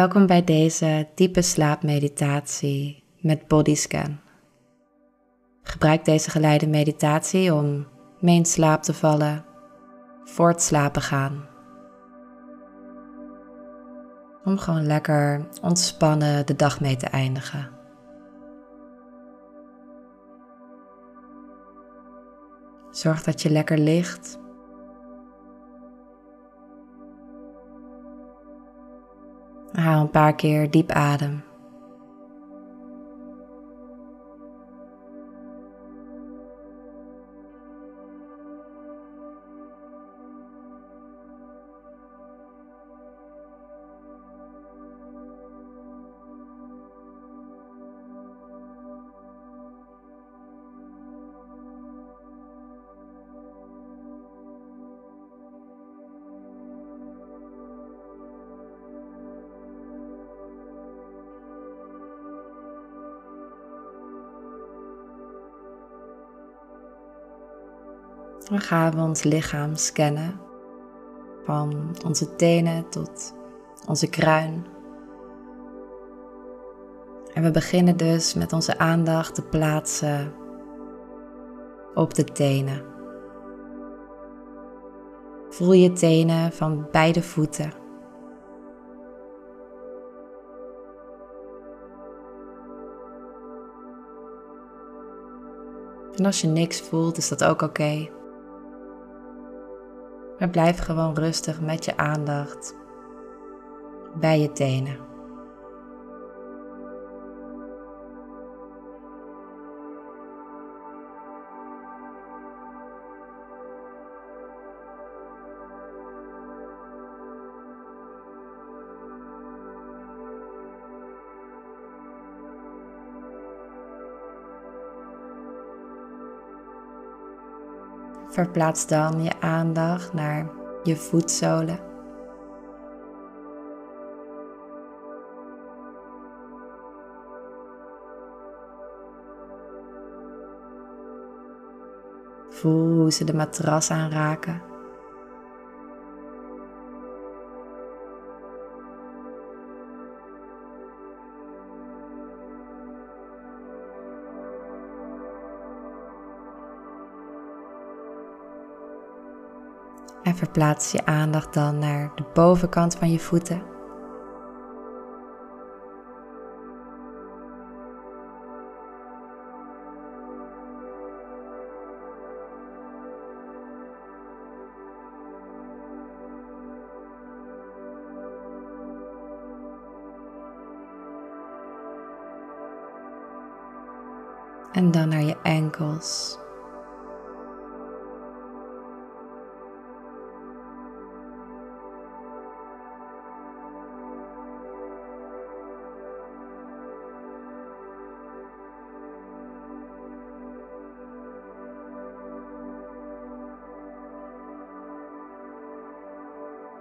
Welkom bij deze diepe slaapmeditatie met Bodyscan. Gebruik deze geleide meditatie om mee in slaap te vallen voor het slapen gaan. Om gewoon lekker ontspannen de dag mee te eindigen. Zorg dat je lekker ligt Haal een paar keer diep adem. Dan gaan we ons lichaam scannen. Van onze tenen tot onze kruin. En we beginnen dus met onze aandacht te plaatsen op de tenen. Voel je tenen van beide voeten. En als je niks voelt, is dat ook oké. Maar blijf gewoon rustig met je aandacht bij je tenen. Verplaats dan je aandacht naar je voetzolen. Voel hoe ze de matras aanraken. En verplaats je aandacht dan naar de bovenkant van je voeten. En dan naar je enkels.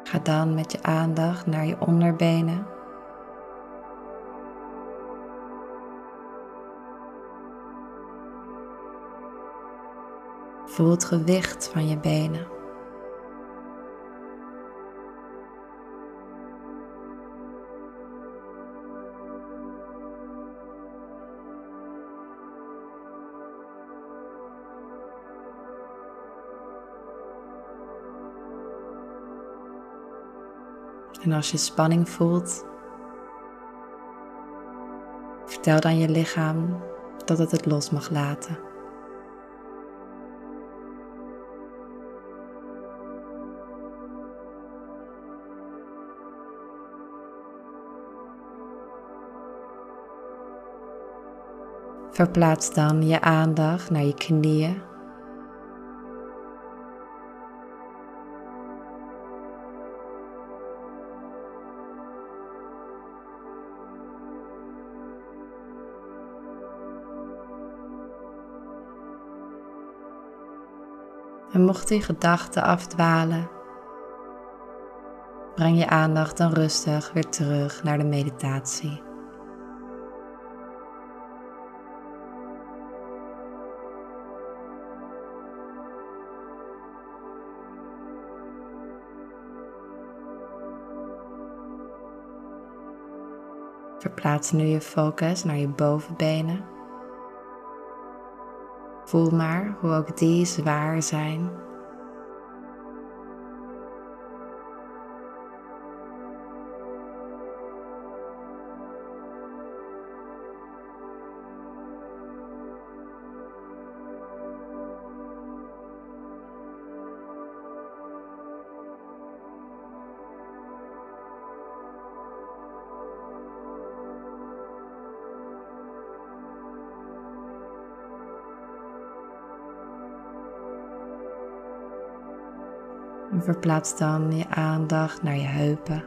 Ga dan met je aandacht naar je onderbenen. Voel het gewicht van je benen. En als je spanning voelt, vertel dan je lichaam dat het het los mag laten. Verplaats dan je aandacht naar je knieën En mocht die gedachten afdwalen, breng je aandacht dan rustig weer terug naar de meditatie. Verplaats nu je focus naar je bovenbenen. Voel maar hoe ook die zwaar zijn En verplaats dan je aandacht naar je heupen.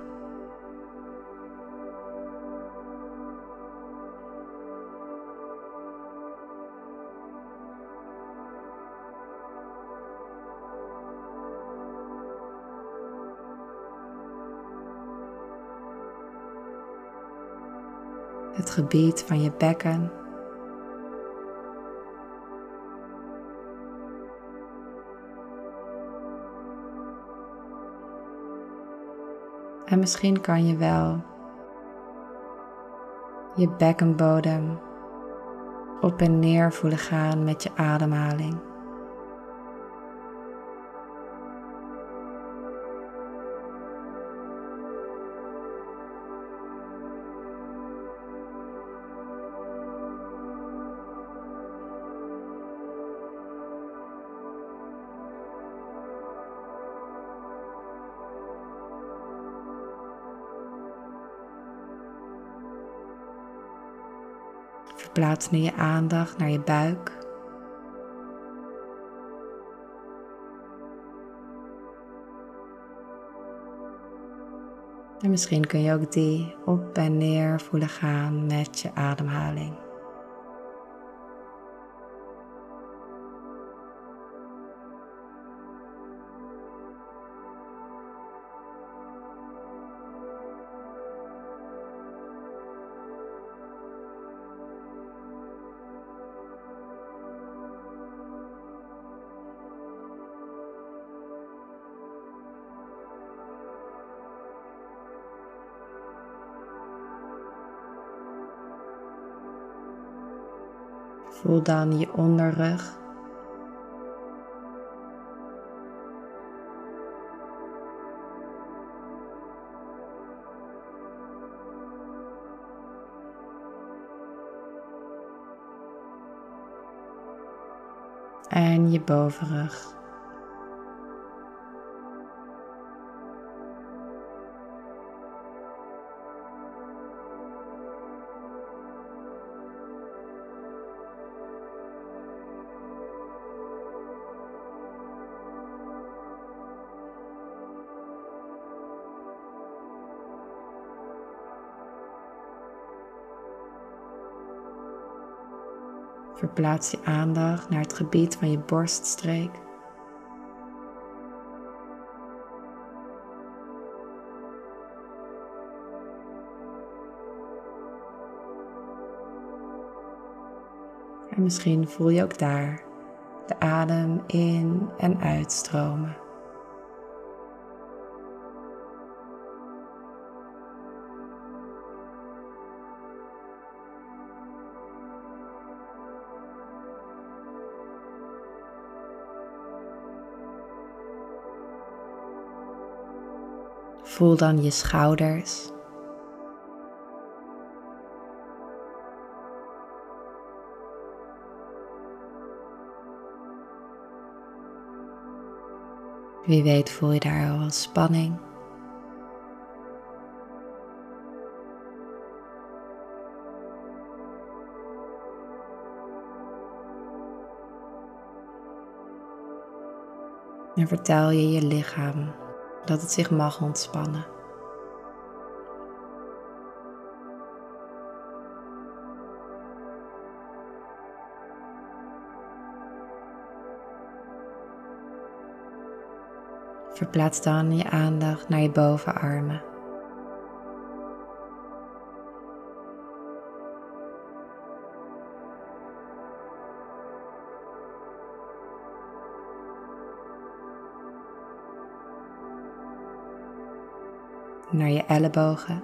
Het gebied van je bekken En misschien kan je wel je bekkenbodem op en neer voelen gaan met je ademhaling. Verplaats nu je aandacht naar je buik. En misschien kun je ook die op en neer voelen gaan met je ademhaling. Voel dan je onderrug. En je bovenrug. Verplaats je aandacht naar het gebied van je borststreek. En misschien voel je ook daar de adem in en uitstromen. Voel dan je schouders. Wie weet voel je daar al spanning. En vertel je je lichaam dat het zich mag ontspannen. Verplaats dan je aandacht naar je bovenarmen. naar je ellebogen.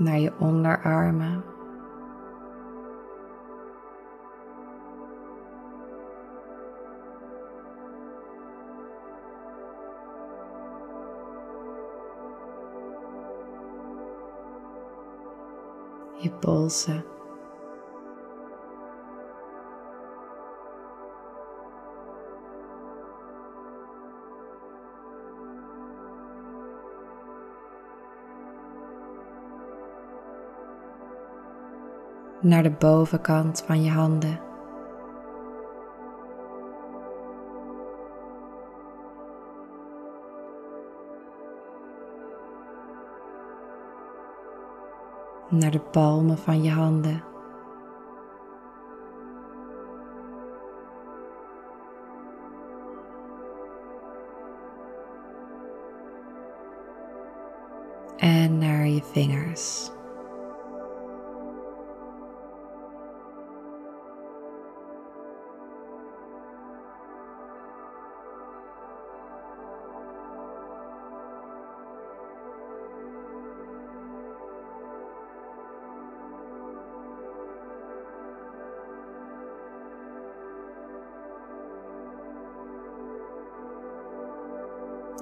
naar je onderarmen. Polsen. naar de bovenkant van je handen. Naar de palmen van je handen.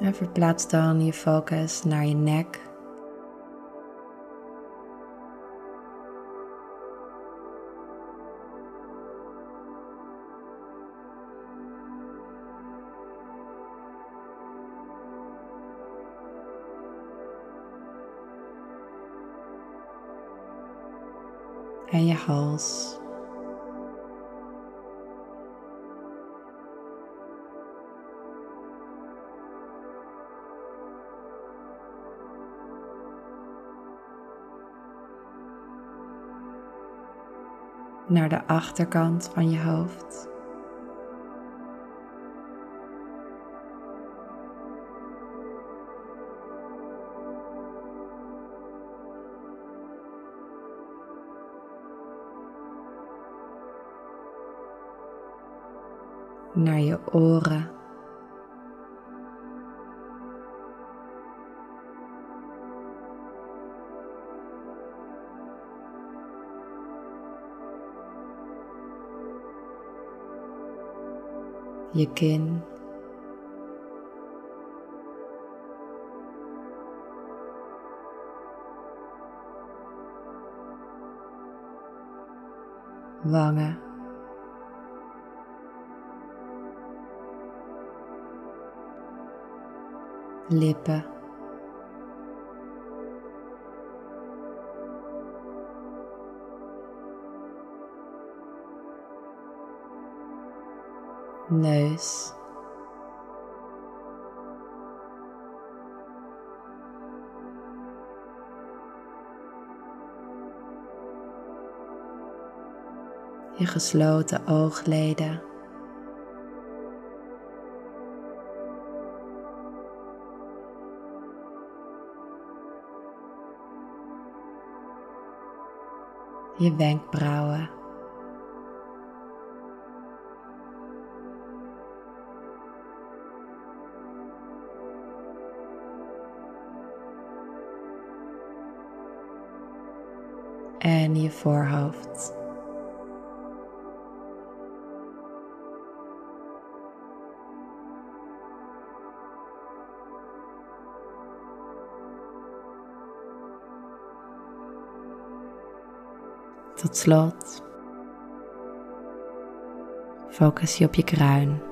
En verplaats dan je focus naar je nek. En je hals. Naar de achterkant van je hoofd. Naar je oren. Je. Wangen. Lippen. Neus. Je gesloten oogleden. Je wenkbrauwen. En je voorhoofd. Tot slot focus je op je kruin.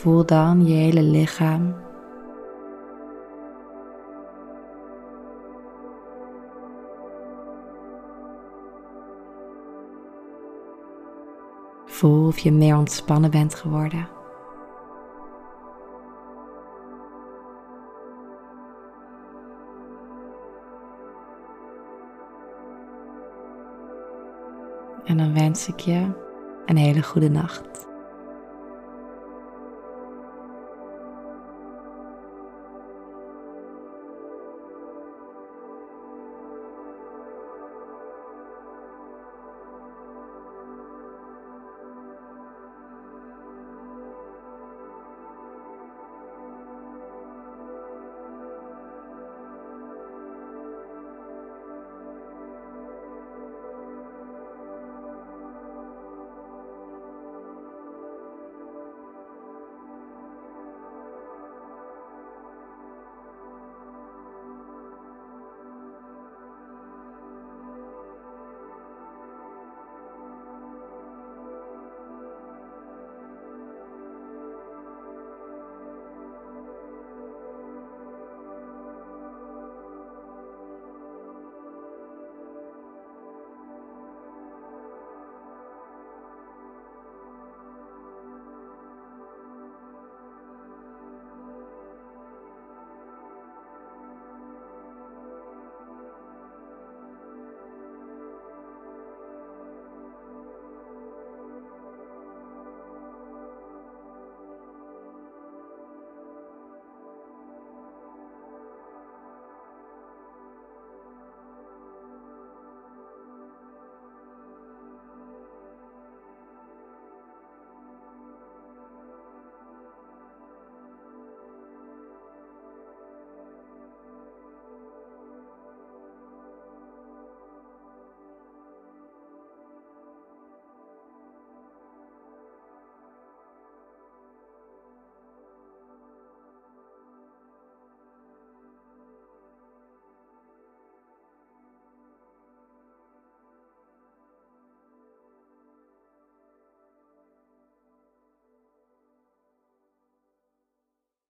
Voel dan je hele lichaam. Voel of je meer ontspannen bent geworden. En dan wens ik je een hele goede nacht.